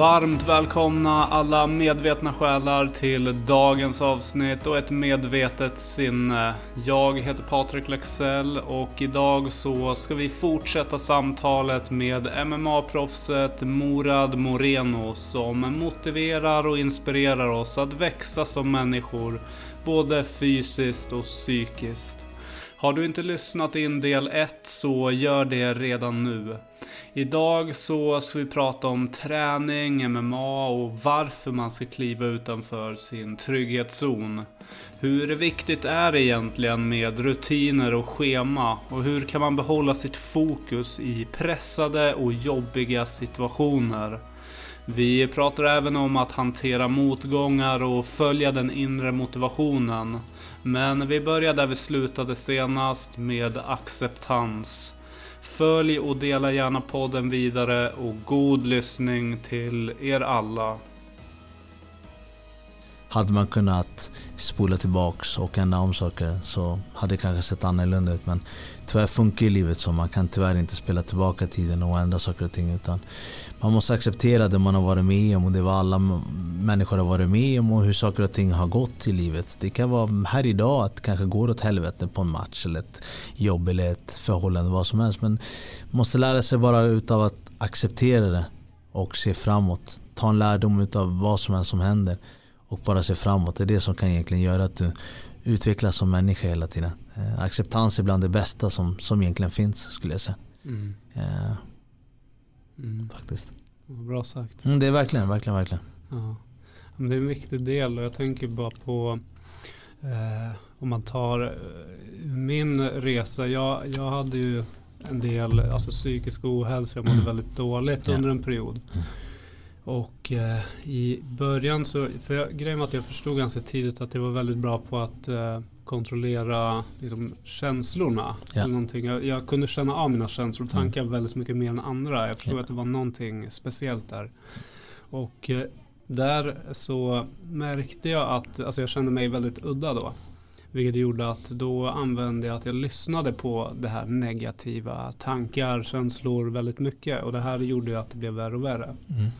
Varmt välkomna alla medvetna själar till dagens avsnitt och ett medvetet sinne. Jag heter Patrik Lexell och idag så ska vi fortsätta samtalet med MMA-proffset Morad Moreno som motiverar och inspirerar oss att växa som människor, både fysiskt och psykiskt. Har du inte lyssnat in del 1 så gör det redan nu. Idag så ska vi prata om träning, MMA och varför man ska kliva utanför sin trygghetszon. Hur viktigt är det egentligen med rutiner och schema och hur kan man behålla sitt fokus i pressade och jobbiga situationer? Vi pratar även om att hantera motgångar och följa den inre motivationen. Men vi börjar där vi slutade senast med acceptans. Följ och dela gärna podden vidare och god lyssning till er alla. Hade man kunnat spola tillbaks och ändra om saker så hade det kanske sett annorlunda ut. Men tyvärr funkar ju livet så. Man kan tyvärr inte spela tillbaka tiden och ändra saker och ting. Utan man måste acceptera det man har varit med om och det var alla människor har varit med om och hur saker och ting har gått i livet. Det kan vara här idag att det kanske går åt helvete på en match eller ett jobb eller ett förhållande, vad som helst. Men man måste lära sig bara utav att acceptera det och se framåt. Ta en lärdom utav vad som helst som händer och bara se framåt. Det är det som kan egentligen göra att du utvecklas som människa hela tiden. Eh, acceptans är bland det bästa som, som egentligen finns skulle jag säga. Mm. Eh, mm. Faktiskt. Bra sagt. Mm, det är verkligen, verkligen, verkligen. Ja. Men det är en viktig del och jag tänker bara på eh, om man tar eh, min resa. Jag, jag hade ju en del alltså psykisk ohälsa. Jag mådde mm. väldigt dåligt under en period. Och eh, i början så, för jag, grejen var att jag förstod ganska tidigt att jag var väldigt bra på att eh, kontrollera liksom, känslorna. Ja. Eller någonting. Jag, jag, kunde känna av mina känslor och tankar mm. väldigt mycket mer än andra. Jag förstod ja. att det var någonting speciellt där. Och eh, där så märkte jag att alltså jag kände mig väldigt udda då. Vilket gjorde att då använde jag att jag lyssnade på det här negativa tankar, känslor väldigt mycket. Och det här gjorde ju att det blev värre och värre. Mm.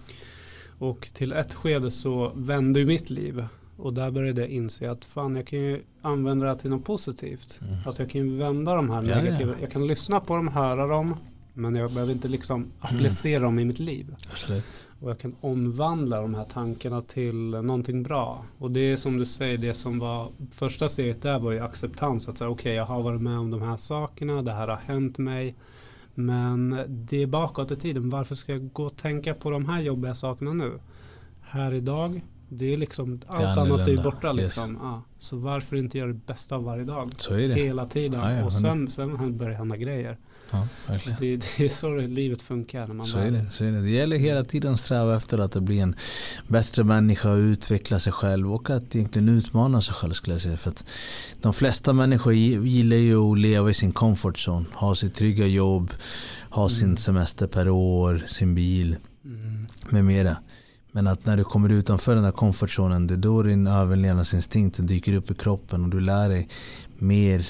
Och till ett skede så vände ju mitt liv. Och där började jag inse att fan jag kan ju använda det till något positivt. Mm. Alltså jag kan ju vända de här negativa. Ja, ja. Jag kan lyssna på dem, höra dem. Men jag behöver inte liksom applicera mm. dem i mitt liv. Absolut. Och jag kan omvandla de här tankarna till någonting bra. Och det är som du säger, det som var första steget där var ju acceptans. Att säga okej, okay, jag har varit med om de här sakerna, det här har hänt mig. Men det är bakåt i tiden. Varför ska jag gå och tänka på de här jobbiga sakerna nu? Här idag, det är liksom allt annat är borta liksom. Yes. Ja, så varför inte göra det bästa av varje dag? Är. Hela tiden. Ja, ja, och sen, sen börjar hända grejer. Ja, det, det, är så livet funkar. När man så, är det, så är det. Det gäller hela tiden att sträva efter att bli en bättre människa och utveckla sig själv och att egentligen utmana sig själv skulle jag säga. För att de flesta människor gillar ju att leva i sin comfort zone. Ha sitt trygga jobb, ha mm. sin semester per år, sin bil mm. med mera. Men att när du kommer utanför den där comfortzonen det är då din överlevnadsinstinkt dyker upp i kroppen och du lär dig mer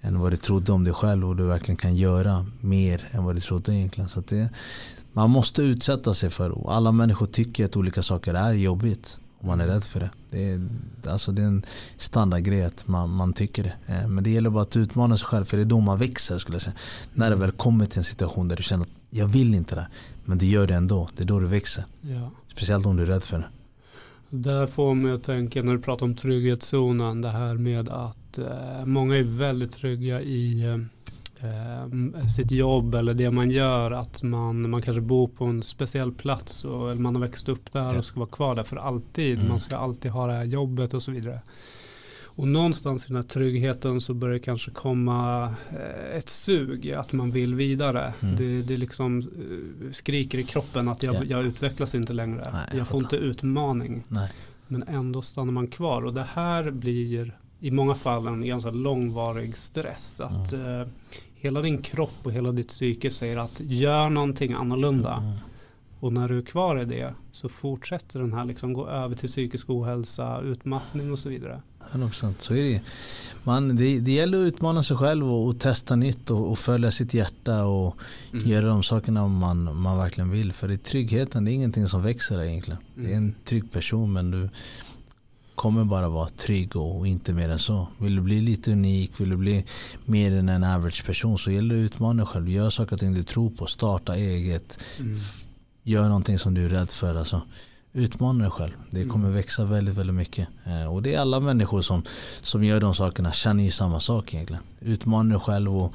än vad du trodde om dig själv och du verkligen kan göra mer än vad du trodde egentligen. Så det, man måste utsätta sig för och alla människor tycker att olika saker är jobbigt och man är rädd för det. Det är, alltså det är en standardgrej att man, man tycker det. Eh, men det gäller bara att utmana sig själv för det är då man växer skulle jag säga. När det väl kommer till en situation där du känner att jag vill inte det men du gör det ändå. Det är då du växer. Ja. Speciellt om du är rädd för det. Där får mig att tänka när du pratar om trygghetszonen. Det här med att eh, många är väldigt trygga i eh, sitt jobb eller det man gör. Att man, man kanske bor på en speciell plats och, eller man har växt upp där och ska vara kvar där för alltid. Mm. Man ska alltid ha det här jobbet och så vidare. Och någonstans i den här tryggheten så börjar det kanske komma eh, ett sug att man vill vidare. Mm. Det, det liksom eh, skriker i kroppen att jag, yeah. jag utvecklas inte längre. Nej, jag, jag får inte utmaning. Nej. Men ändå stannar man kvar och det här blir i många fall en ganska långvarig stress. Att mm. eh, hela din kropp och hela ditt psyke säger att gör någonting annorlunda. Mm. Och när du är kvar i det så fortsätter den här liksom gå över till psykisk ohälsa, utmattning och så vidare. 100% så är det. Man, det, det gäller att utmana sig själv och, och testa nytt och, och, följa sitt hjärta och mm. göra de sakerna man, man verkligen vill. För det är tryggheten, det är ingenting som växer egentligen. Mm. Det är en mm. trygg person men du kommer bara vara trygg och, och, inte mer än så. Vill du bli lite unik, vill du bli mer än en average person så gäller det att utmana dig själv. Gör saker och ting du tror på, starta eget. Mm. Gör någonting som du är rädd för. Alltså utmana dig själv. Det kommer mm. växa väldigt, väldigt mycket. Eh, och det är alla människor som, som gör de sakerna känner ju samma sak egentligen. Utmana dig själv och,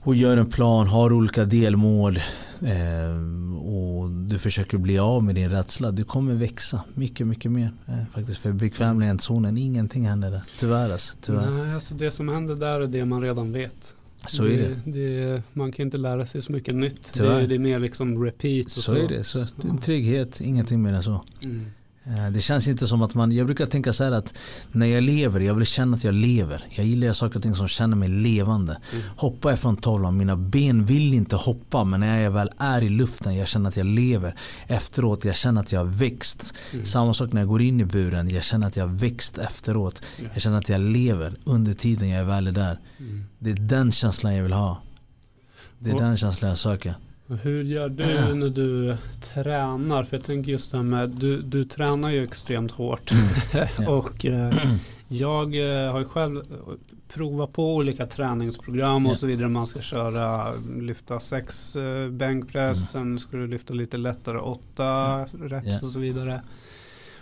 och gör en plan, har olika delmål eh, och du försöker bli av med din rädsla. Du kommer växa mycket, mycket mer. Eh, faktiskt för bekvämlighetszonen, ingenting händer där. Tyvärr alltså. Tyvärr. Nej, alltså det som händer där är det man redan vet. Så det, är det. det. Man kan inte lära sig så mycket nytt. Det, det, är mer liksom repeat. Och så, så är det. Så. Trygghet, ingenting mer än så. Mm. Eh, det känns inte som att man, jag brukar tänka så här att när jag lever, jag vill känna att jag lever. Jag gillar saker och ting som känner mig levande. Mm. Hoppar jag från tavlan, mina ben vill inte hoppa men när jag väl är i luften, jag känner att jag lever. Efteråt, jag känner att jag har växt. Mm. Samma sak när jag går in i buren, jag känner att jag har växt efteråt. Mm. Jag känner att jag lever under tiden jag är väl är där. Mm. Det är den känslan jag vill ha. Det är och, den känslan jag söker. Hur gör du när du tränar? För jag tänker just det här med, du, du tränar ju extremt hårt. Mm. och eh, jag eh, har ju själv provat på olika träningsprogram och så vidare. Man ska köra, lyfta sex eh, bänkpress, mm. sen ska du lyfta lite lättare åtta reps yeah. och så vidare.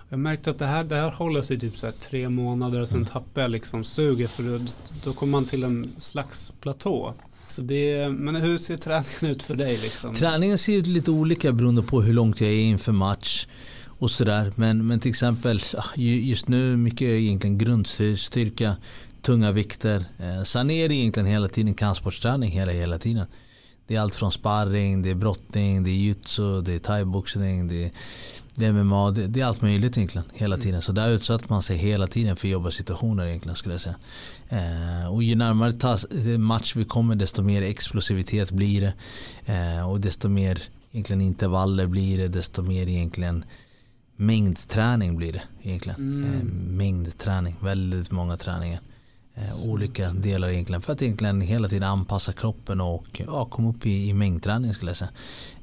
Jag märkte att det här, det här håller sig typ så här tre månader, sen mm. tappar jag liksom suget för då, då kommer man till en slags platå. Så det, men hur ser träningen ut för dig? Liksom? Träningen ser ut lite olika beroende på hur långt jag är inför match. Och sådär. Men, men till exempel ah, just nu mycket egentligen grundstyrka, tunga vikter. Eh, sen är det egentligen hela tiden kampsportsträning hela, hela tiden. Det är allt från sparring, det är brottning, det är jutsu, det är thaiboxning, det är det är MMA, det, det, är allt möjligt egentligen hela mm. tiden. Så där utsätter man sig hela tiden för jobbiga situationer egentligen skulle jag säga. Eh, och ju närmare tas, match vi kommer desto mer explosivitet blir det. Eh, och desto mer egentligen intervaller blir det, desto mer egentligen mängdträning blir det egentligen. Mm. Eh, mängdträning, väldigt många träningar. Eh, olika delar egentligen för att egentligen hela tiden anpassa kroppen och ja, komma upp i, i mängdträning skulle jag säga.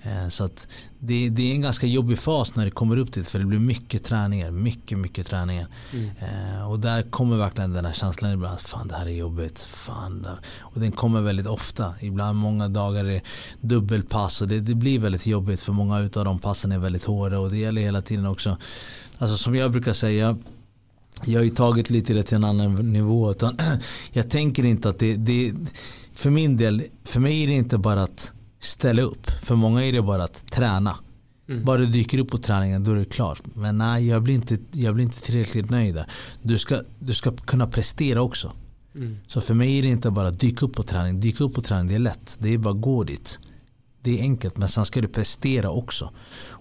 Eh, så att det, det, är en ganska jobbig fas när det kommer upp dit för det blir mycket träningar, mycket mycket träningar. Mm. Eh, och där kommer verkligen den här känslan ibland att fan det här är jobbigt. Fan. Och den kommer väldigt ofta. Ibland många dagar är dubbelpass och det, det blir väldigt jobbigt för många av de passen är väldigt hårda och det gäller hela tiden också. Alltså som jag brukar säga jag har ju tagit lite det till en annan nivå. Utan jag tänker inte att det, det, för min del, för mig är det inte bara att ställa upp. För många är det bara att träna. Mm. Bara du dyker upp på träningen då är det klart. Men nej, jag blir inte, jag blir inte tillräckligt nöjd där. Du ska, du ska kunna prestera också. Mm. Så för mig är det inte bara att dyka upp på träning. Dyka upp på träning, det är lätt. Det är bara att gå dit. Det är enkelt men sen ska du prestera också.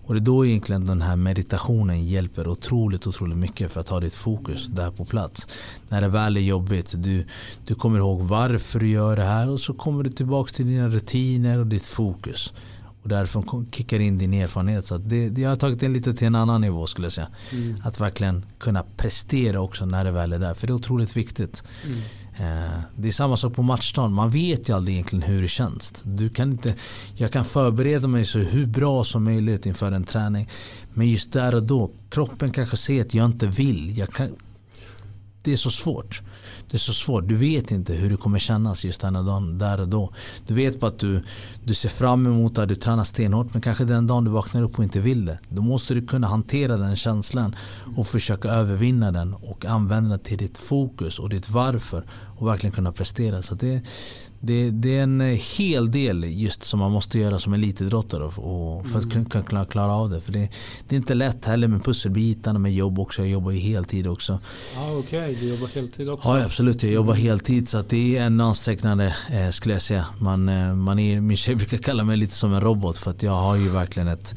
Och det är då egentligen den här meditationen hjälper otroligt, otroligt mycket för att ha ditt fokus där på plats. När det väl är jobbigt, du, du kommer ihåg varför du gör det här och så kommer du tillbaka till dina rutiner och ditt fokus. Och därför kickar in din erfarenhet. Så det, det, jag har tagit det lite till en annan nivå skulle jag säga. Mm. Att verkligen kunna prestera också när det väl är där. För det är otroligt viktigt. Mm. Eh, det är samma sak på matchdagen. Man vet ju aldrig egentligen hur det känns. Du kan inte, jag kan förbereda mig så hur bra som möjligt inför en träning. Men just där och då, kroppen kanske ser att jag inte vill. Jag kan, det är så svårt. Det är så svårt. Du vet inte hur det kommer kännas just den dagen, där och då. Du vet bara att du, du ser fram emot att du tränar stenhårt men kanske den dagen du vaknar upp och inte vill det. Då måste du kunna hantera den känslan och försöka övervinna den och använda den till ditt fokus och ditt varför och verkligen kunna prestera. Så det, det, det, är en hel del just som man måste göra som elitidrottare och, för att mm. kunna klara, klara av det. För det, det, är inte lätt heller med pusselbitarna med jobb också. Jag jobbar ju heltid också. Ah, Okej, okay. du jobbar heltid också? Ja absolut, jag jobbar heltid så det är en ansträckande eh, skulle jag säga. Man, eh, man är, min tjej brukar kalla mig lite som en robot för att jag har ju verkligen ett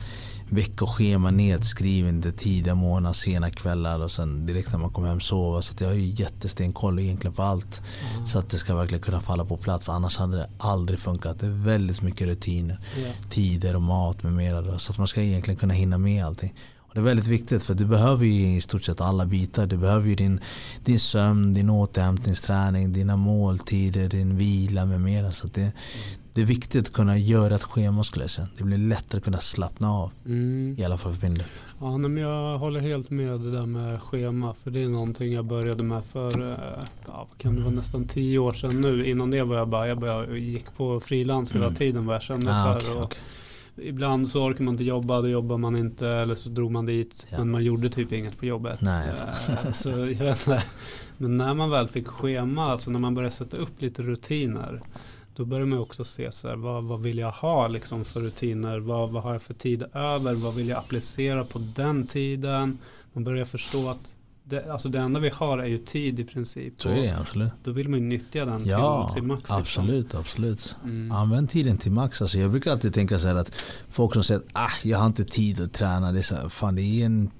veckoschema nedskriven tidiga morgnar, sena kvällar och sen direkt när man kommer hem sova. Så jag har ju jättestenkoll egentligen på allt. Mm. Så att det ska verkligen kunna falla på plats. Annars hade det aldrig funkat. Det är väldigt mycket rutiner. Yeah. Tider och mat med mera. Så att man ska egentligen kunna hinna med allting. Och det är väldigt viktigt för du behöver ju i stort sett alla bitar. Du behöver ju din, din sömn, din återhämtningsträning, dina måltider, din vila med mera. Så det, det är viktigt att kunna göra ett schema skulle jag säga. Det blir lättare att kunna slappna av. Mm. I alla fall för min Ja, men jag håller helt med det där med schema. För det är någonting jag började med för eh, ja, kan det vara nästan tio år sedan nu. Innan det var jag bara, jag bara gick på frilans hela mm. tiden vad jag kände ah, för. Okay, och, okay. Ibland så orkar man inte jobba, då jobbar man inte eller så drog man dit. Ja. Men man gjorde typ inget på jobbet. Nej, eh, så jag vet inte. Men när man väl fick schema, alltså när man började sätta upp lite rutiner. Då börjar man också se så här, vad, vad vill jag ha liksom för rutiner? Vad, vad har jag för tid över? Vad vill jag applicera på den tiden? Man börjar förstå att det, alltså det enda vi har är ju tid i princip. Så är det absolut. Då vill man ju nyttja den ja, till, till max. Liksom. Absolut, absolut. Mm. Använd tiden till max. Alltså jag brukar alltid tänka så här att folk som säger att ah, jag har inte tid att träna. Det är, så här, fan, det är en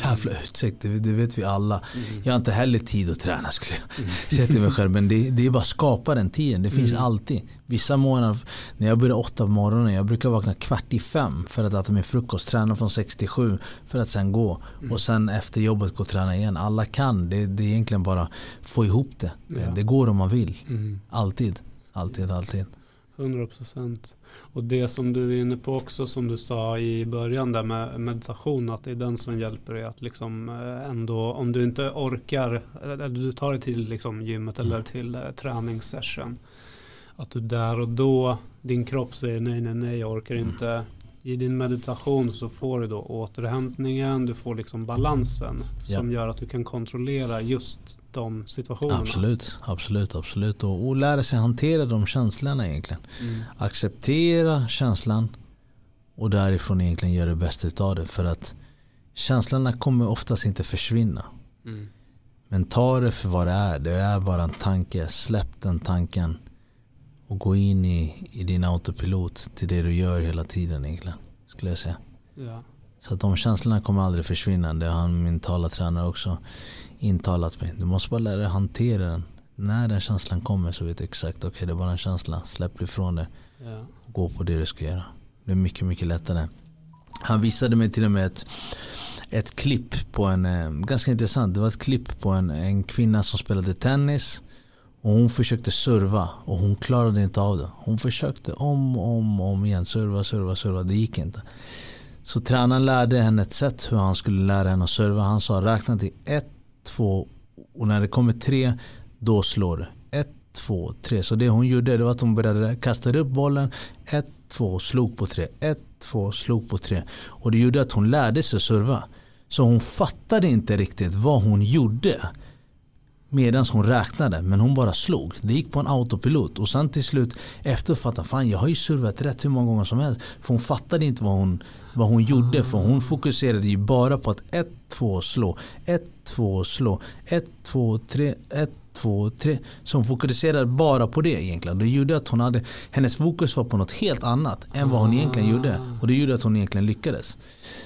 jävla utsikt, det, det, vet vi alla. Mm. Jag har inte heller tid att träna skulle jag mm. säga till mig själv. Men det, det är bara att skapa den tiden. Det finns mm. alltid. Vissa månader, när jag börjar åtta på morgonen, jag brukar vakna kvart i fem för att äta min frukost, träna från sex till sju för att sen gå. Mm. Och sen efter jobbet gå och träna igen. Alla kan, det, det är egentligen bara få ihop det. Ja. Det går om man vill. Mm. Alltid, alltid, alltid. 100 procent. Och det som du är inne på också som du sa i början där med meditation att det är den som hjälper dig att liksom eh, ändå om du inte orkar eller du tar dig till liksom gymmet eller mm. till eh, träningssession att du där och då din kropp säger nej nej nej jag orkar mm. inte i din meditation så får du då återhämtningen, du får liksom balansen ja. som gör att du kan kontrollera just de situationerna. Absolut, absolut, absolut. Och, och lära sig hantera de känslorna egentligen. Mm. Acceptera känslan och därifrån egentligen göra det bästa utav det. För att känslorna kommer oftast inte försvinna. Mm. Men ta det för vad det är. Det är bara en tanke. Släpp den tanken och gå in i, i din autopilot till det du gör hela tiden egentligen. Skulle jag säga. Ja. Så att de känslorna kommer aldrig försvinna. Det har min talartränare också intalat mig. Du måste bara lära dig hantera den. När den känslan kommer så vet du exakt. Okej okay, det är bara en känsla. Släpp ifrån det. Ja. Och gå på det du ska göra. Det är mycket, mycket lättare. Han visade mig till och med ett, ett klipp på en, eh, ganska intressant. Det var ett klipp på en, en kvinna som spelade tennis. Och hon försökte serva och hon klarade inte av det. Hon försökte om och om, om igen. Serva, serva, serva. Det gick inte. Så tränaren lärde henne ett sätt hur han skulle lära henne att serva. Han sa räkna till ett, två och när det kommer tre då slår du. Ett, två, tre. Så det hon gjorde det var att hon började kasta upp bollen. Ett, två, slog på tre. Ett, två, slog på tre. Och det gjorde att hon lärde sig serva. Så hon fattade inte riktigt vad hon gjorde medan hon räknade men hon bara slog. Det gick på en autopilot och sen till slut efter fattade fan jag har ju servat rätt hur många gånger som helst. För hon fattade inte vad hon, vad hon gjorde för hon fokuserade ju bara på att 1, 2 slå, 1, 2 slå, 1, 2, 3, 1, 2, 3. Så hon fokuserade bara på det egentligen. Det gjorde att hon hade, hennes fokus var på något helt annat än vad hon egentligen gjorde. Och det gjorde att hon egentligen lyckades.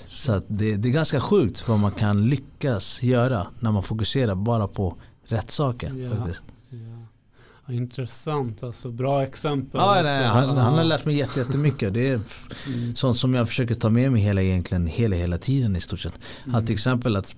Så det, det är ganska sjukt vad man kan lyckas göra när man fokuserar bara på rätt saker. Ja. Faktiskt. Ja. Intressant, alltså bra exempel. Ja, nej, han, han, har lärt mig jättemycket. Det är mm. sånt som jag försöker ta med mig hela, egentligen, hela, hela tiden i stort sett. Mm. Att till exempel att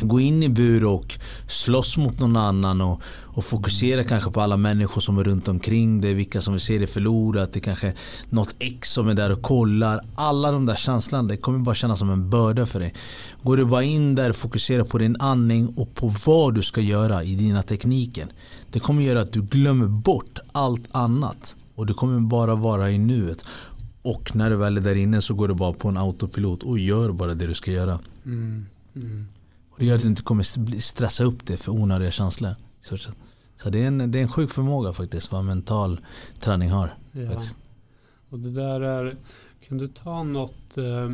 gå in i bur och slåss mot någon annan och, och fokusera kanske på alla människor som är runt omkring dig. Vilka som vill se dig förlorat. Det kanske är något ex som är där och kollar. Alla de där känslorna det kommer bara kännas som en börda för dig. Går du bara in där och fokuserar på din andning och på vad du ska göra i dina tekniker. Det kommer göra att du glömmer bort allt annat. Och du kommer bara vara i nuet. Och när du väl är där inne så går du bara på en autopilot och gör bara det du ska göra. Mm. Mm. Det gör att du inte kommer stressa upp det för onödiga känslor. Så det är, en, det är en sjuk förmåga faktiskt vad mental träning har. Ja. Och det där är, kan du ta något eh,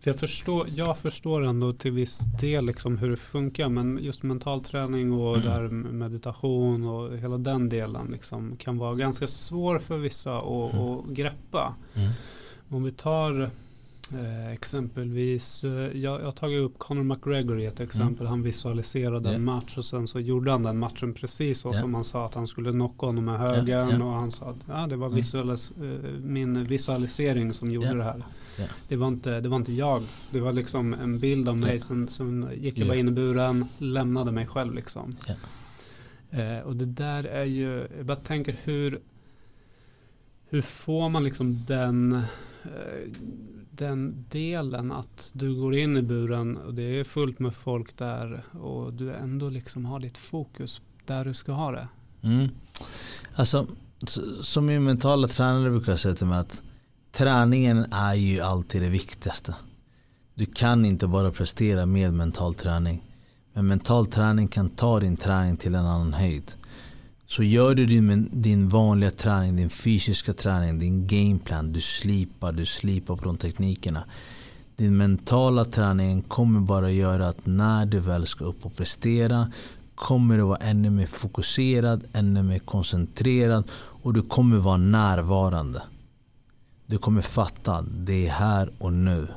för jag förstår, jag förstår ändå till viss del liksom hur det funkar men just mental träning och mm. där meditation och hela den delen liksom kan vara ganska svår för vissa att, mm. greppa. Mm. Om vi tar Eh, exempelvis, eh, jag, jag har tagit upp Conor McGregor i ett exempel. Mm. Han visualiserade yeah. en match och sen så gjorde han den matchen precis så yeah. som han sa att han skulle knocka honom med högern. Yeah. Och han sa att ja, det var mm. visualis eh, min visualisering som gjorde det här. Det, var inte, det var inte jag. Det var liksom en bild av mig som, som gick jag bara in i buren, lämnade mig själv liksom. Eh, och det där är ju, jag bara tänker hur hur får man liksom den, Eh, den delen att du går in i buren och det är fullt med folk där och du ändå liksom har ditt fokus där du ska ha det? Mm. Alltså, som min mentala tränare brukar säga till mig att träningen är ju alltid det viktigaste. Du kan inte bara prestera med mental träning. Men mental träning kan ta din träning till en annan höjd. Så gör du din, din vanliga träning, din fysiska träning, din gameplan. Du slipar, du slipar på de teknikerna. Din mentala träning kommer bara göra att när du väl ska upp och prestera kommer du vara ännu mer fokuserad, ännu mer koncentrerad och du kommer vara närvarande. Du kommer fatta, det är här och nu.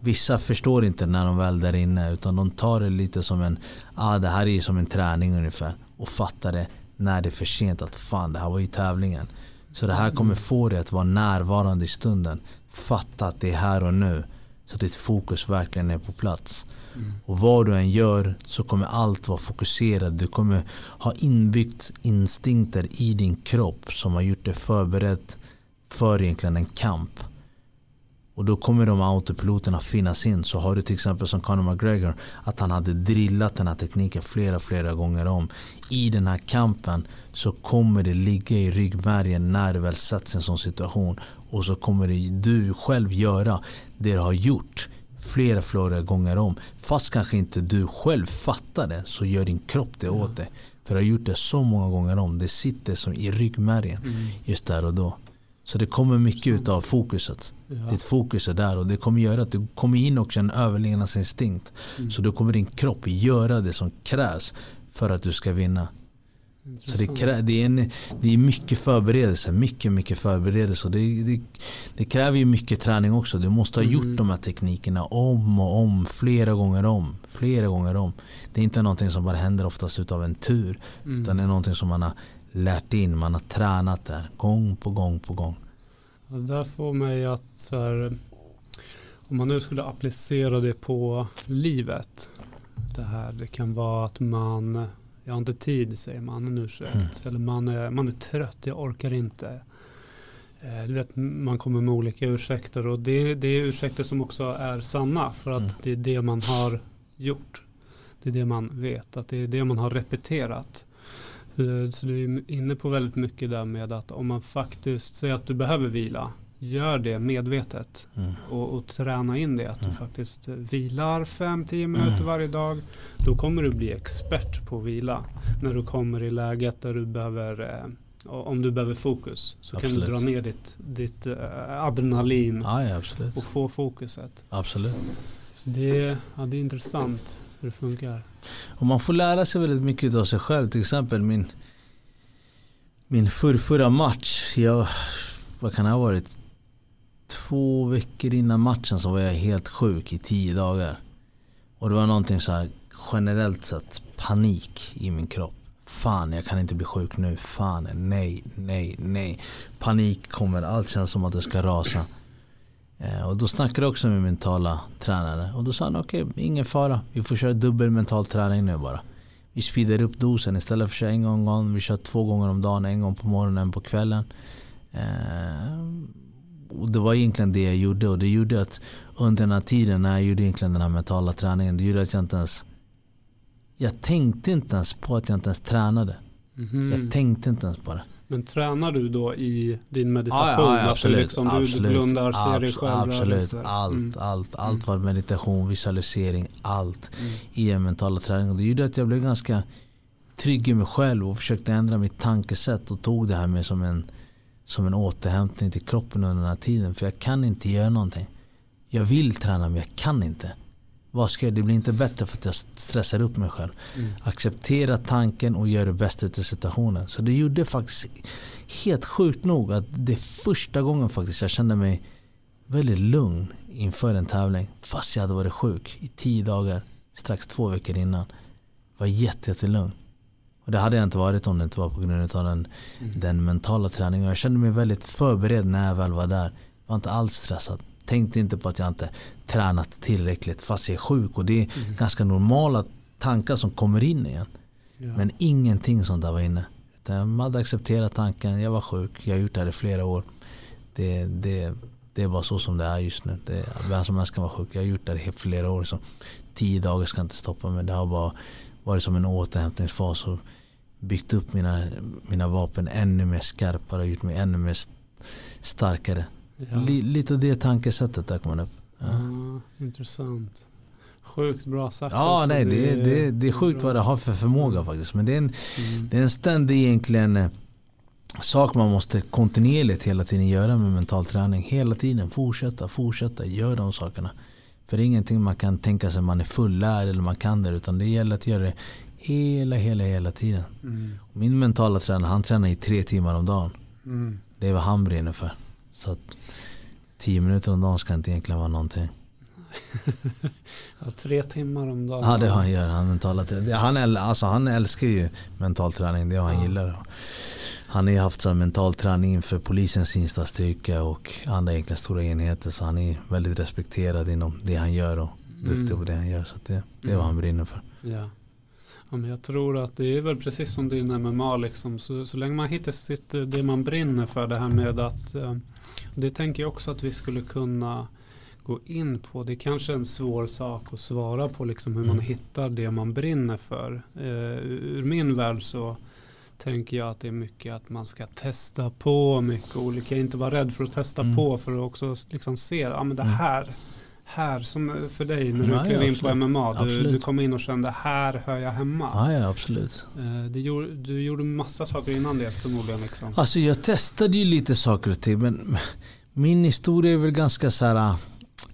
Vissa förstår inte när de väl är där inne utan de tar det lite som en, ah det här är som en träning ungefär och fattar det när det är för sent att fan det här var ju tävlingen. Så det här kommer få dig att vara närvarande i stunden. Fatta att det är här och nu. Så att ditt fokus verkligen är på plats. Mm. Och vad du än gör så kommer allt vara fokuserat. Du kommer ha inbyggt instinkter i din kropp som har gjort dig förberedd för egentligen en kamp. Och då kommer de autopiloterna finnas in. Så har du till exempel som Conor McGregor att han hade drillat den här tekniken flera, flera gånger om. I den här kampen så kommer det ligga i ryggmärgen när du väl sätts i en sån situation. Och så kommer det, du själv göra det du har gjort flera, flera gånger om. Fast kanske inte du själv fattar det så gör din kropp det åt dig. För du har gjort det så många gånger om. Det sitter som i ryggmärgen mm. just där och då. Så det kommer mycket av fokuset. Ja. Ditt fokus är där och det kommer göra att du kommer in också en överlevnadsinstinkt. Mm. Så då kommer din kropp göra det som krävs för att du ska vinna. Så det, krä, det, är en, det är mycket förberedelse, mycket mycket förberedelse. Det, det, det kräver ju mycket träning också. Du måste ha gjort mm. de här teknikerna om och om, flera gånger om. Flera gånger om. Det är inte någonting som bara händer oftast utav en tur. Mm. Utan det är någonting som man har lärt in, man har tränat där gång på gång på gång. Det där får mig att här, om man nu skulle applicera det på livet. Det här, det kan vara att man, jag har inte tid säger man en ursäkt. Mm. Eller man är, man är trött, jag orkar inte. Eh, du vet, man kommer med olika ursäkter och det, det är ursäkter som också är sanna för att mm. det är det man har gjort. Det är det man vet, att det är det man har repeterat. Eh, så du är inne på väldigt mycket där med att om man faktiskt säger att du behöver vila, gör det medvetet mm. och, och, träna in det. Att mm. du faktiskt vilar 5-10 minuter mm. varje dag. Då kommer du bli expert på vila. När du kommer i läget där du behöver eh, om du behöver fokus så absolut. kan du dra ner ditt, ditt uh, adrenalin ja, ja, och få fokuset. Absolut. Så det, ja, det är intressant hur det funkar. Och man får lära sig väldigt mycket av sig själv. Till exempel min, min förrförra match. Jag, vad kan det ha varit? Två veckor innan matchen så var jag helt sjuk i tio dagar. Och det var någonting så här generellt sett panik i min kropp. Fan, jag kan inte bli sjuk nu. Fan, nej, nej, nej. Panik kommer. Allt känns som att det ska rasa. Eh, och då snackade jag också med mentala tränare och då sa han okej, okay, ingen fara. Vi får köra dubbel mental träning nu bara. Vi speedar upp dosen istället för att köra en gång om Vi kör två gånger om dagen, en gång på morgonen, en på kvällen. Eh, och det var egentligen det jag gjorde och det gjorde att under den här tiden när jag gjorde egentligen den här mentala träningen, det gjorde att jag inte ens jag tänkte inte ens på att jag inte ens tränade. Mm. Jag tänkte inte ens på det. Men tränar du då i din meditation? Ja, ja, absolut, liksom du, absolut, blundar, ser dig själv? Absolut, allt, mm. allt, allt var meditation, visualisering, allt mm. i en mentala träning. Det gjorde att jag blev ganska trygg i mig själv och försökte ändra mitt tankesätt och tog det här med som en, som en återhämtning till kroppen under den här tiden. För jag kan inte göra någonting. Jag vill träna men jag kan inte. Vad ska jag, det blir inte bättre för att jag stressar upp mig själv. Mm. Acceptera tanken och gör det bästa av situationen. Så det gjorde faktiskt helt sjukt nog att det första gången faktiskt jag kände mig väldigt lugn inför en tävling. Fast jag hade varit sjuk i tio dagar, strax två veckor innan. Var jättelugn. Och det hade jag inte varit om det inte var på grund av den, mm. den mentala träningen. Jag kände mig väldigt förberedd när jag väl var där. Jag var inte alls stressad. Tänkte inte på att jag inte tränat tillräckligt fast jag är sjuk. Och det är mm. ganska normala tankar som kommer in igen. Ja. Men ingenting sånt där var inne. Utan jag hade accepterat tanken, jag var sjuk, jag har gjort det här i flera år. Det, det, det är bara så som det är just nu. Det, vem som helst kan vara sjuk. Jag har gjort det här i flera år. Så tio dagar ska inte stoppa mig. Det har bara varit som en återhämtningsfas och byggt upp mina, mina vapen ännu mer skarpare och gjort mig ännu mer starkare. Ja. lite av det tankesättet där kommer upp. Ja. ja. intressant. Sjukt bra sagt. Ja, nej, det, det, det, det är sjukt vad det har för förmåga faktiskt. Men det är en, mm. det är en ständig egentligen eh, sak man måste kontinuerligt hela tiden göra med mental träning. Hela tiden fortsätta, fortsätta, gör de sakerna. För det är ingenting man kan tänka sig man är fullärd eller man kan det. Utan det gäller att göra det hela, hela, hela tiden. Mm. Min mentala tränare, han tränar i tre timmar om dagen. Mm. Det är vad han brinner för. Så att tio minuter om dagen ska inte egentligen vara någonting. ja, tre timmar om dagen. Ja det har han gör. Han, mentala. Han, alltså, han älskar ju mental träning. Det har han ja. gillar. Han har ju haft så mental träning inför polisens insatsstyrka och andra egentligen stora enheter. Så han är väldigt respekterad inom det han gör och duktig mm. på det han gör. Så det, det är vad han brinner för. Ja. Ja, men jag tror att det är väl precis som din MMA. Liksom. Så, så länge man hittar sitt, det man brinner för. Det här med att eh, det tänker jag också att vi skulle kunna gå in på. Det är kanske en svår sak att svara på liksom hur man mm. hittar det man brinner för. Eh, ur min värld så tänker jag att det är mycket att man ska testa på mycket olika. Inte vara rädd för att testa mm. på för att också liksom se att ah, det mm. här här som för dig när du ja, klev ja, in på MMA? Du, du, kom in och kände här hör jag hemma. Ja, ja absolut. Eh, du gjorde, du gjorde massa saker innan det förmodligen. Liksom. Alltså jag testade ju lite saker och ting men min historia är väl ganska så här.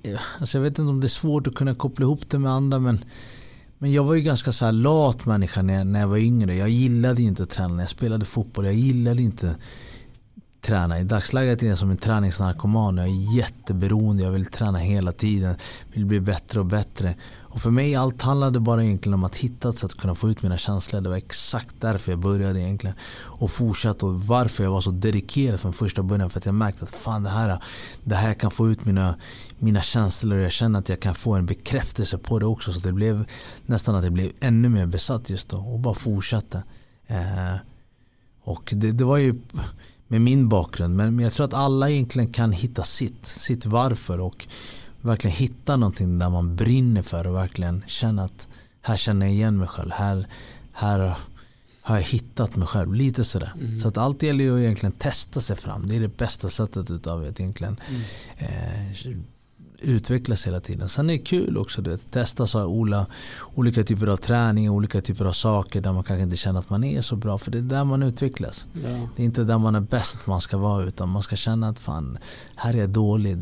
Eh, alltså jag vet inte om det är svårt att kunna koppla ihop det med andra men men jag var ju ganska så här lat människa när jag, när jag var yngre. Jag gillade inte att träna jag spelade fotboll. Jag gillade inte träna. I dagsläget är jag som en träningsnarkoman. Jag är jätteberoende. Jag vill träna hela tiden. Vill bli bättre och bättre. Och för mig allt handlade bara egentligen om att hitta ett sätt att kunna få ut mina känslor. Det var exakt därför jag började egentligen. Och fortsatte och varför jag var så dedikerad från första början. För att jag märkte att fan det här, det här kan få ut mina, mina känslor. Och jag känner att jag kan få en bekräftelse på det också. Så det blev nästan att jag blev ännu mer besatt just då. Och bara fortsatte. Eh, och det, det var ju med min bakgrund. Men jag tror att alla egentligen kan hitta sitt, sitt varför och verkligen hitta någonting där man brinner för och verkligen känna att här känner jag igen mig själv. Här, här har jag hittat mig själv. Lite sådär. Mm. Så att allt gäller ju att egentligen testa sig fram. Det är det bästa sättet utav att egentligen mm. eh, utvecklas hela tiden. Sen är det kul också att testa så olika, olika typer av träning, olika typer av saker där man kanske inte känner att man är så bra. För det är där man utvecklas. Ja. Det är inte där man är bäst man ska vara utan man ska känna att fan, här är jag dålig.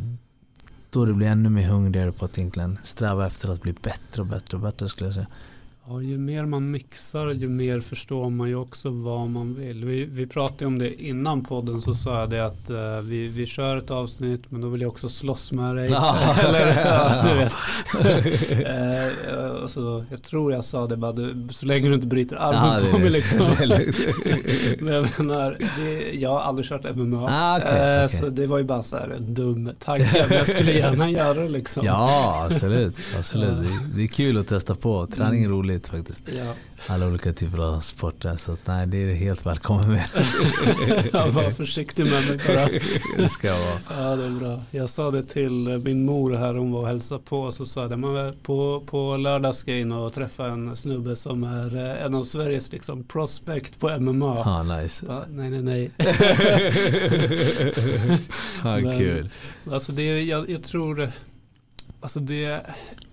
Då det blir ännu mer hungrigare på att egentligen sträva efter att bli bättre och bättre och bättre skulle jag säga. Ja, ju mer man mixar ju mer förstår man ju också vad man vill. Vi, vi pratade om det innan podden så sa jag det att uh, vi, vi kör ett avsnitt men då vill jag också slåss med dig. Eller, ja, du vet. uh, så, jag tror jag sa det bara, du, så länge du inte bryter armen ja, på mig liksom. men jag menar, det, jag har aldrig kört MMA. Ah, okay, uh, okay. Så det var ju bara så här en dum tanke. Men jag skulle gärna göra det liksom. Ja, absolut. absolut. Det, det är kul att testa på. Träning är roligt roligt faktiskt. Ja. Alla olika typer av sporter. Så nej, det är helt välkommen med. ja, var försiktig med mig bara. det ska vara. Ja, det är bra. Jag sa det till min mor här, hon var och hälsade på. Så sa jag, man på, på lördag ska jag in och träffa en snubbe som är eh, en av Sveriges liksom, prospect på MMA. Ah, nice. Ja, nej, nej, nej. ah, Men, kul. Alltså det, jag, jag tror, alltså det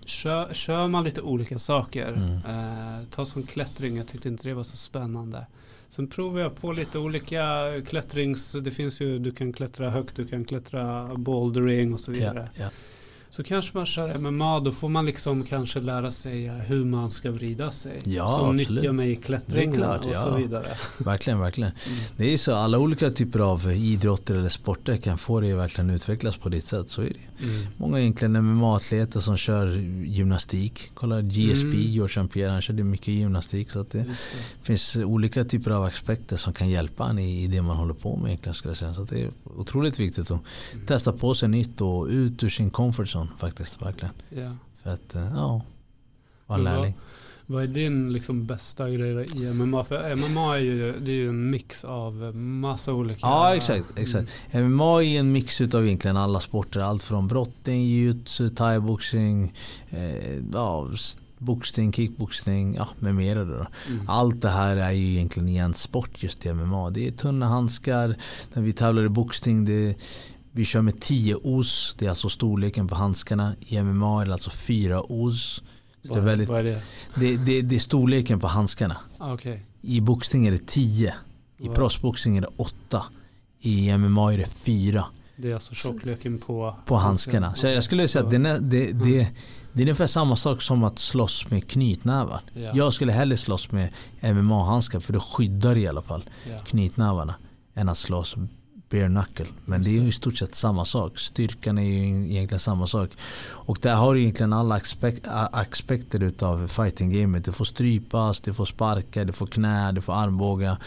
kör, kör man lite olika saker. Mm. Eh, ta som klättring, jag tyckte inte det var så spännande. Sen provar jag på lite olika klättrings, det finns ju, du kan klättra högt, du kan klättra bouldering och så vidare. Yeah, yeah. Så kanske man kör MMA, då får man liksom kanske lära sig hur man ska vrida sig. Ja, Som absolut. nyttjar mig i klättringen klart, och ja. så vidare. Verkligen, verkligen. Det är så, alla olika typer av idrotter eller sporter kan få dig verkligen utvecklas på ditt sätt. Så är det. Mm. Många egentligen MMA-atleter som kör gymnastik. Kolla GSP, Mm. George. Pierre, han körde mycket gymnastik. Så det det. finns olika typer av aspekter som kan hjälpa en i, i det man håller på med egentligen. Skulle jag säga. Så det är otroligt viktigt att Mm. testa på sig nytt och ut ur sin comfort zone faktiskt. Verkligen. Ja. För att, eh, ja, vara vad- lärling. Vad är din liksom bästa grej i MMA? För MMA är ju, det är ju en mix av massa olika... Ja exakt, exakt. MMA är en mix utav egentligen alla sporter. Allt från brottning, jiu-jitsu, thaiboxning, eh, ja, boxning, kickboxning, ja, med mera. Då. Mm. Allt det här är ju egentligen en sport just i MMA. Det är tunna handskar, när vi tävlar i boxning, det vi kör med 10 os, det är alltså storleken på handskarna. I MMA är det alltså 4 os. Så det, är Vad, väldigt, vad är det? det, det, det är storleken på handskarna. Ah, Okej. I boxning är det 10. I proffsboxning är det 8. I MMA är det 4 Det är alltså tjockleken på... på handskarna. Så jag skulle säga att det, är- det, det, det är ungefär samma sak som att slåss med knytnävar. Ja. Jag skulle hellre slåss med MMA-handskar för det skyddar i alla fall Ja. knytnävarna än att slåss bare knuckle. Men det är ju i stort sett samma sak. Styrkan är ju egentligen samma sak. Och där har du egentligen alla aspek aspekter utav fighting-gamet. Du får strypas, du får sparka, du får knä, du får armbåga.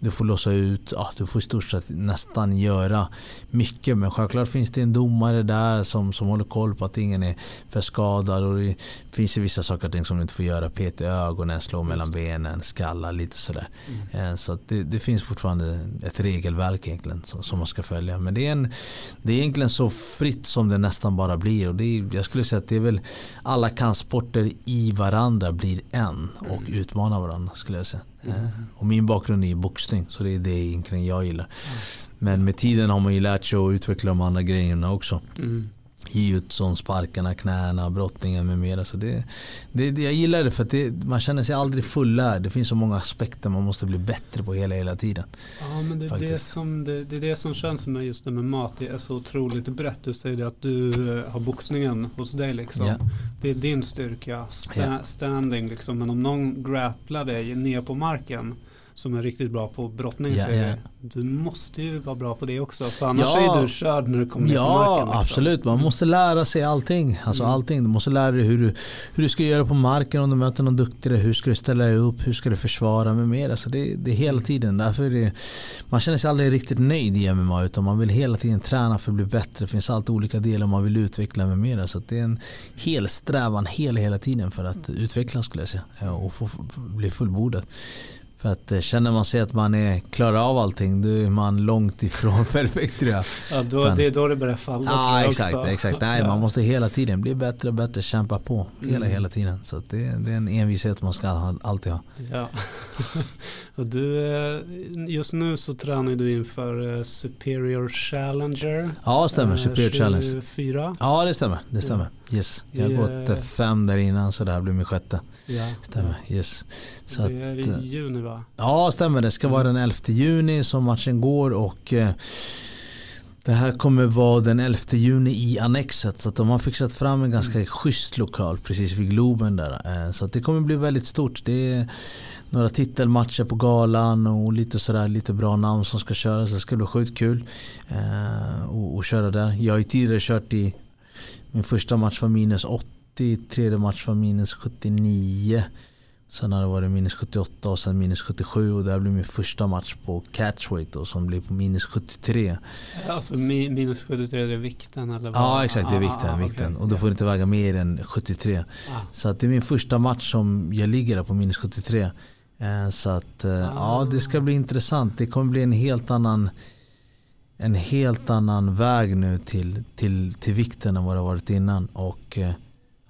Du får låsa ut, ja, du får i stort sett nästan göra mycket. Men självklart finns det en domare där som, som håller koll på att ingen är för skadad. Och det finns ju vissa saker och ting som du inte får göra. Peta i ögonen, slå mellan benen, skalla, lite sådär. Mm. Eh, Så det, det finns fortfarande ett regelverk egentligen som, som man ska följa. Men det är, en, det är egentligen så fritt som det nästan bara blir. Och det är, jag skulle säga att det är väl alla kampsporter i varandra blir en och utmanar varandra skulle jag säga. Eh, Och min bakgrund är boxning så det är det egentligen jag gillar. Men med tiden har man ju lärt sig att utveckla de andra grejerna också. Mm. Jiu-jitsun, sparkarna, knäna, brottningen med mera. Så det, det, jag gillar det för att det, man känner sig aldrig fullärd. Det finns så många aspekter man måste bli bättre på hela, hela tiden. Ja men det är det, som, det, det är det som känns med just det med mat. Det är så otroligt brett. Du säger det att du eh, har boxningen hos dig liksom. Ja. Det är din styrka. Sta, Ja. Standing liksom. Men om någon grapplar dig ner på marken som är riktigt bra på brottning Ja, säger ja. du. Måste ju vara bra på det också. För annars Ja. är du körd när du kommer ner på Ja, marken. liksom. absolut. Man måste lära sig allting. Alltså Mm. allting. Du måste lära dig hur du, hur du ska göra på marken om du möter någon duktigare. Hur ska du ställa dig upp? Hur ska du försvara med mera? Så det, det är hela tiden. Därför är det, man känner sig aldrig riktigt nöjd i MMA utan man vill hela tiden träna för att bli bättre. Det finns alltid olika delar man vill utveckla med mera. Så det är en hel strävan hela, hela tiden för att utvecklas skulle jag säga. Ja, Och få få bli fullbordad. För att eh, känner man sig att man är klarar av allting då är man långt ifrån perfekt tror jag. Ja, då, Utan- det är då det börjar falla Ja exakt, också. exakt. Nej, Ja. man måste hela tiden bli bättre och bättre, kämpa på. Hela, Mm. hela tiden. Så det, det är en envishet man ska ha, alltid ha. Ja. och du, eh, just nu så tränar du inför eh, Superior Challenger. Ja, stämmer. eh, Superior Challenge. 24. Ja, det stämmer. Det stämmer. Yes. Jag har Det- gått eh, fem där innan så det här blir min sjätte. Ja. Stämmer. Yes. Så det att, är eh, i juni va? Ja, stämmer. Det ska vara den 11 juni som matchen går och eh, det här kommer vara den 11 juni i Annexet så att de har fixat fram en ganska schysst lokal precis vid Globen där. Eh, Så att det kommer bli väldigt stort. Det är några titelmatcher på galan och lite sådär lite bra namn som ska köras. Det ska bli sjukt kul eh, och, och köra där. Jag har ju tidigare kört i min första match var minus 80, tredje match var minus 79. Sen har det varit minus 78 och sen minus 77 och det här blir min första match på catchweight då, som blir på minus 73. Alltså mi- minus 73 är vikten eller vad? Ja exakt, det är vikten. Ah, vikten. Och du får inte väga mer än 73. Ah, Så att det är min första match som jag ligger där på minus 73. Eh, Så att eh, ja, det ska bli intressant. Det kommer bli en helt annan en helt annan väg nu till, till, till vikten än vad det varit innan. Och eh,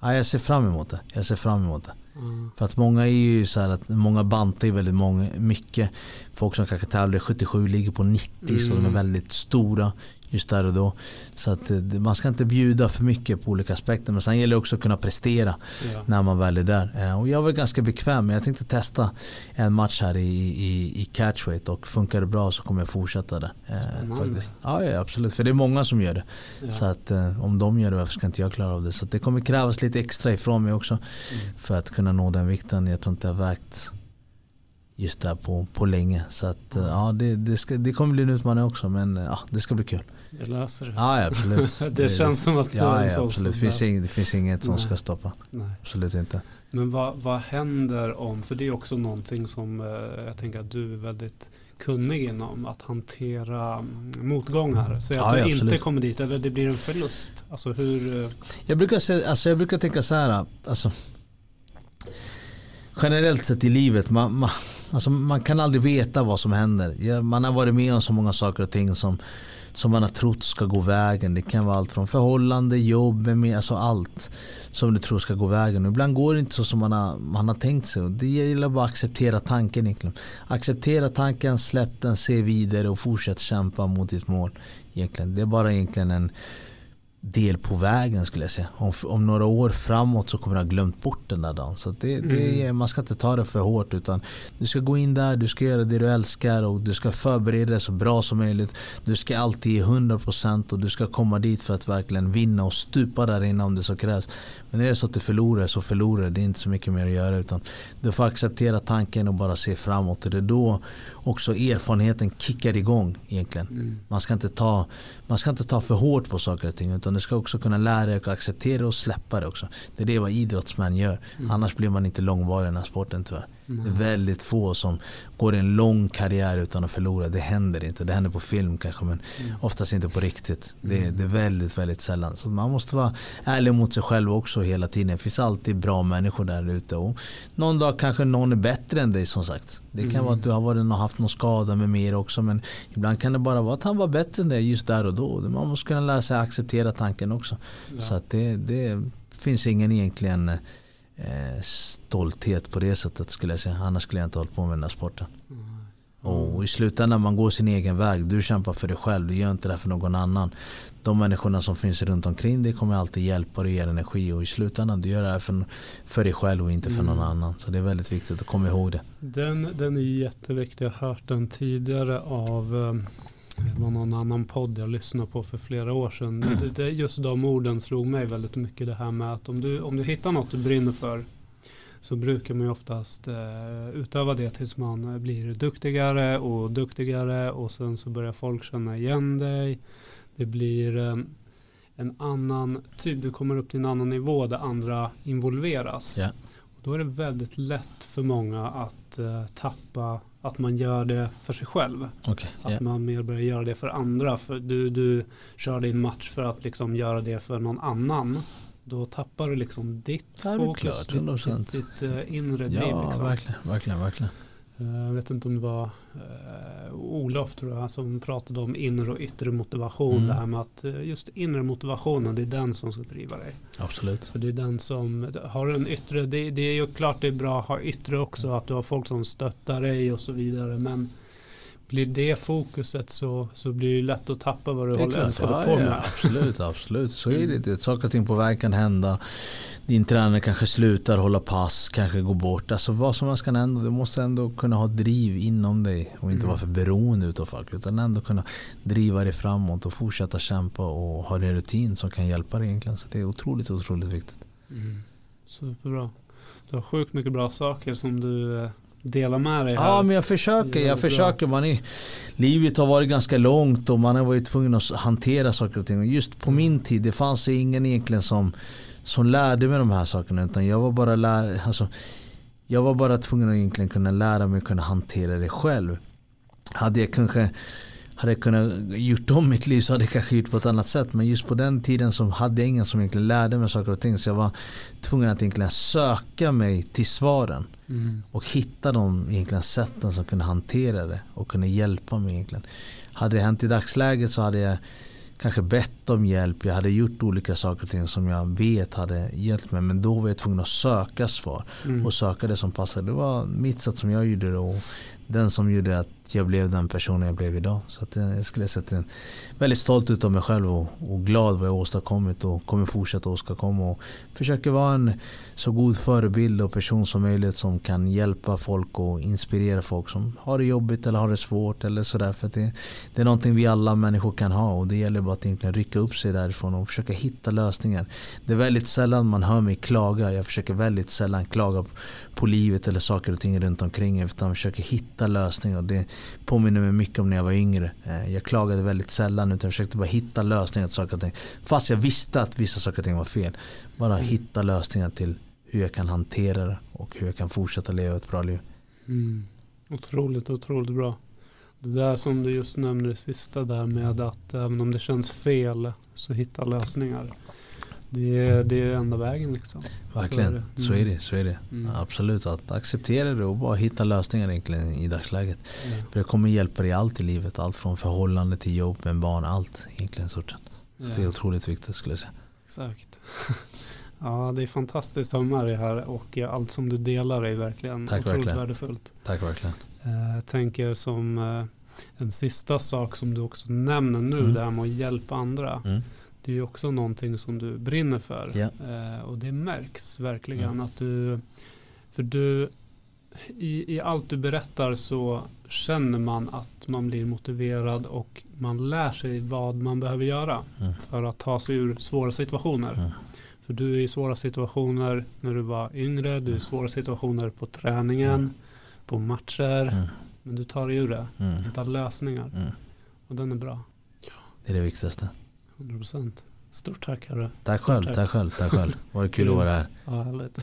ja, jag ser fram emot det. Jag ser fram emot det. ah. För att många är ju så här att många bantar ju väldigt många, mycket. Folk som kanske tävlar i 77 ligger på 90 så de är Mm. väldigt stora. Just där och då. Så att eh, man ska inte bjuda för mycket på olika aspekter. Men sen gäller det också att kunna prestera ja. när man väl är där. Eh, och jag var ganska bekväm. Jag tänkte testa en match här i, i, i catchweight och funkar det bra så kommer jag fortsätta där. Eh, faktiskt. Ja, ja, absolut. För det är många som gör det. Ja. Så att om de gör det, varför ska inte jag klara av det? Så det kommer krävas lite extra ifrån mig också. Mm. För att kunna nå den vikten. Jag tror inte jag vägt just där på, på länge. Så att, ja, det, det, ska, det kommer bli en utmaning också men ja, det ska bli kul. Jag löser det. Ja, absolut. det, det känns som att det ja, ja, absolut. Det finns, inget, det finns inget som Nej. ska stoppa. Nej. Absolut inte. Men vad, vad händer om, för det är också någonting som eh, jag tänker att du är väldigt kunnig inom att hantera mm, motgångar. Så att ja, du inte kommer dit eller det blir en förlust. Alltså hur... Eh, jag brukar, säga, alltså jag brukar tänka så här. Alltså, generellt sett i livet, man, man, alltså man kan aldrig veta vad som händer. Man har varit med om så många saker och ting som som man har trott ska gå vägen. Det kan vara allt från förhållande, jobb, med, alltså allt som du tror ska gå vägen. Och ibland går det inte så som man har, man har tänkt sig. Det gäller bara att acceptera tanken. Egentligen. Acceptera tanken, släpp den, se vidare och fortsätt kämpa mot ditt mål. Egentligen. Det är bara egentligen en del på vägen skulle jag säga. Om, om några år framåt så kommer du ha glömt bort den där dagen. Så det, det, mm. man ska inte ta det för hårt utan du ska gå in där, du ska göra det du älskar och du ska förbereda dig så bra som möjligt. Du ska alltid ge 100% och du ska komma dit för att verkligen vinna och stupa där inne om det så krävs. Men är det så att du förlorar så förlorar det är inte så mycket mer att göra utan du får acceptera tanken och bara se framåt. Det är då också erfarenheten kickar igång egentligen. Mm. Man, ska inte ta, man ska inte ta för hårt på saker och ting utan du ska också kunna lära dig att acceptera och släppa det också. Det är det vad idrottsmän gör. Mm. Annars blir man inte långvarig i den här sporten tyvärr. Mm. Det är väldigt få som går en lång karriär utan att förlora. Det händer inte. Det händer på film kanske men mm. oftast inte på riktigt. Det, mm. det, är väldigt, väldigt sällan. Så man måste vara ärlig mot sig själv också hela tiden. Det finns alltid bra människor där ute. någon dag kanske någon är bättre än dig som sagt. Det kan mm. vara att du har varit och haft någon skada med mer också. Men ibland kan det bara vara att han var bättre än dig just där och då. Man måste kunna lära sig acceptera tanken också. Ja. Så att det, det finns ingen egentligen eh, stolthet på det sättet skulle jag säga. Annars skulle jag inte hållit på med den här sporten. Mm. Och i slutändan man går sin egen väg. Du kämpar för dig själv. Du gör inte det för någon annan. De människorna som finns runt omkring dig kommer alltid hjälpa dig och ge energi. Och i slutändan du gör det här för, för dig själv och inte för någon mm. annan. Så det är väldigt viktigt att komma ihåg det. Den, den är jätteviktig. Jag har hört den tidigare av eh, det var någon annan podd jag lyssnade på för flera år sedan. Det, det, just de orden slog mig väldigt mycket. Det här med att om du, om du hittar något du brinner för så brukar man ju oftast eh, utöva det tills man blir duktigare och duktigare och sen så börjar folk känna igen dig. Det blir eh, en annan typ, du kommer upp till en annan nivå där andra involveras. Yeah. Och då är det väldigt lätt för många att eh, tappa att man gör det för sig själv. Okay, yeah. Att man mer börjar göra det för andra. För du, du kör din match för att liksom göra det för någon annan. Då tappar du liksom ditt ja, fokus, klart, ditt, ditt, ditt uh, inre ja, driv. Liksom. verkligen, verkligen, verkligen. Eh, jag vet inte om det var uh, Olof tror jag som pratade om inre och yttre motivation. Mm. Det här med att just inre motivationen det är den som ska driva dig. Absolut. För det är den som har en yttre. Det, det är ju klart det är bra att ha yttre också. Att du har folk som stöttar dig och så vidare. Men blir det fokuset så, så blir det lätt att tappa vad du håller, ja, på med. Ja, absolut, absolut. Så är det. Mm. Saker och ting på väg kan hända. Din tränare kanske slutar hålla pass, kanske går bort. Alltså vad som helst kan hända. Du måste ändå kunna ha driv inom dig och inte mm. vara för beroende utav folk. Utan ändå kunna driva dig framåt och fortsätta kämpa och ha en rutin som kan hjälpa dig egentligen. Så det är otroligt, otroligt viktigt. Mm. Superbra. Du har sjukt mycket bra saker som du eh, dela med dig här. Ja, men jag försöker. Jag försöker. Man är, livet har varit ganska långt och man har varit tvungen att hantera saker och ting. Och just på min tid, det fanns ingen egentligen som, som lärde mig de här sakerna. Utan jag var bara lär, alltså, jag var bara tvungen att egentligen kunna lära mig att kunna hantera det själv. Hade jag kanske hade jag kunnat gjort om mitt liv så hade jag kanske gjort på ett annat sätt. Men just på den tiden så hade jag ingen som egentligen lärde mig saker och ting. Så jag var tvungen att egentligen söka mig till svaren. Mm. Och hitta de egentligen sätten som kunde hantera det och kunde hjälpa mig egentligen. Hade det hänt i dagsläget så hade jag kanske bett om hjälp. Jag hade gjort olika saker och ting som jag vet hade hjälpt mig. Men då var jag tvungen att söka svar. Mm. Och söka det som passade. Det var mitt sätt som jag gjorde det. Och den som gjorde att jag blev den personen jag blev idag. Så att eh, jag skulle säga att jag är väldigt stolt utav mig själv och, och glad vad jag åstadkommit och kommer fortsätta åstadkomma. Och försöker vara en så god förebild och person som möjligt som kan hjälpa folk och inspirera folk som har det jobbigt eller har det svårt eller sådär. För det, det är någonting vi alla människor kan ha och det gäller bara att egentligen rycka upp sig därifrån och försöka hitta lösningar. Det är väldigt sällan man hör mig klaga. Jag försöker väldigt sällan klaga på livet eller saker och ting runt omkring utan försöker hitta lösningar. Det påminner mig mycket om när jag var yngre. Eh, jag klagade väldigt sällan utan försökte bara hitta lösningar till saker och ting. Fast jag visste att vissa saker och ting var fel. Bara mm. hitta lösningar till hur jag kan hantera det och hur jag kan fortsätta leva ett bra liv. Mm. Otroligt, otroligt bra. Det där som du just nämnde det sista där med att även om det känns fel så hitta lösningar. Det är, det är enda vägen liksom. Verkligen, så är det. Mm. Så är det. Mm. Absolut, att acceptera det och bara hitta lösningar egentligen i dagsläget. Mm. För det kommer hjälpa dig allt i livet. Allt från förhållande till jobb, med barn, allt egentligen. Så ja. det är otroligt viktigt skulle jag säga. Exakt. Ja, det är fantastiskt att ha med dig här och allt som du delar är verkligen Tack otroligt verkligen. värdefullt. Tack verkligen. Eh, jag tänker som eh, en sista sak som du också nämner nu, mm. det här med att hjälpa andra. Mm det är ju också någonting som du brinner för. Yeah. Eh, och det märks verkligen mm. att du, för du, i, i allt du berättar så känner man att man blir motiverad och man lär sig vad man behöver göra mm. för att ta sig ur svåra situationer. Mm. För du är i svåra situationer när du var yngre, du är i mm. svåra situationer på träningen, mm. på matcher. Mm. Men du tar dig ur det, du hittar lösningar. Och den är bra. Det är det viktigaste. 100%. Stort tack Harry. Tack själv, tack. tack själv, tack själv. Var det kul att vara här. Ja, härligt.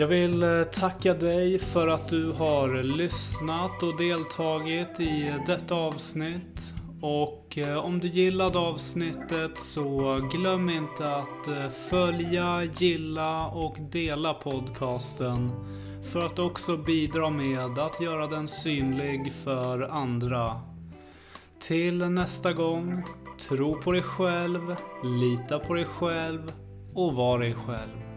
Jag vill eh, tacka dig för att du har lyssnat och deltagit i detta avsnitt och eh, om du gillade avsnittet så glöm inte att eh, följa, gilla och dela podcasten för att också bidra med att göra den synlig för andra. Till nästa gång, tro på dig själv, lita på dig själv och var dig själv.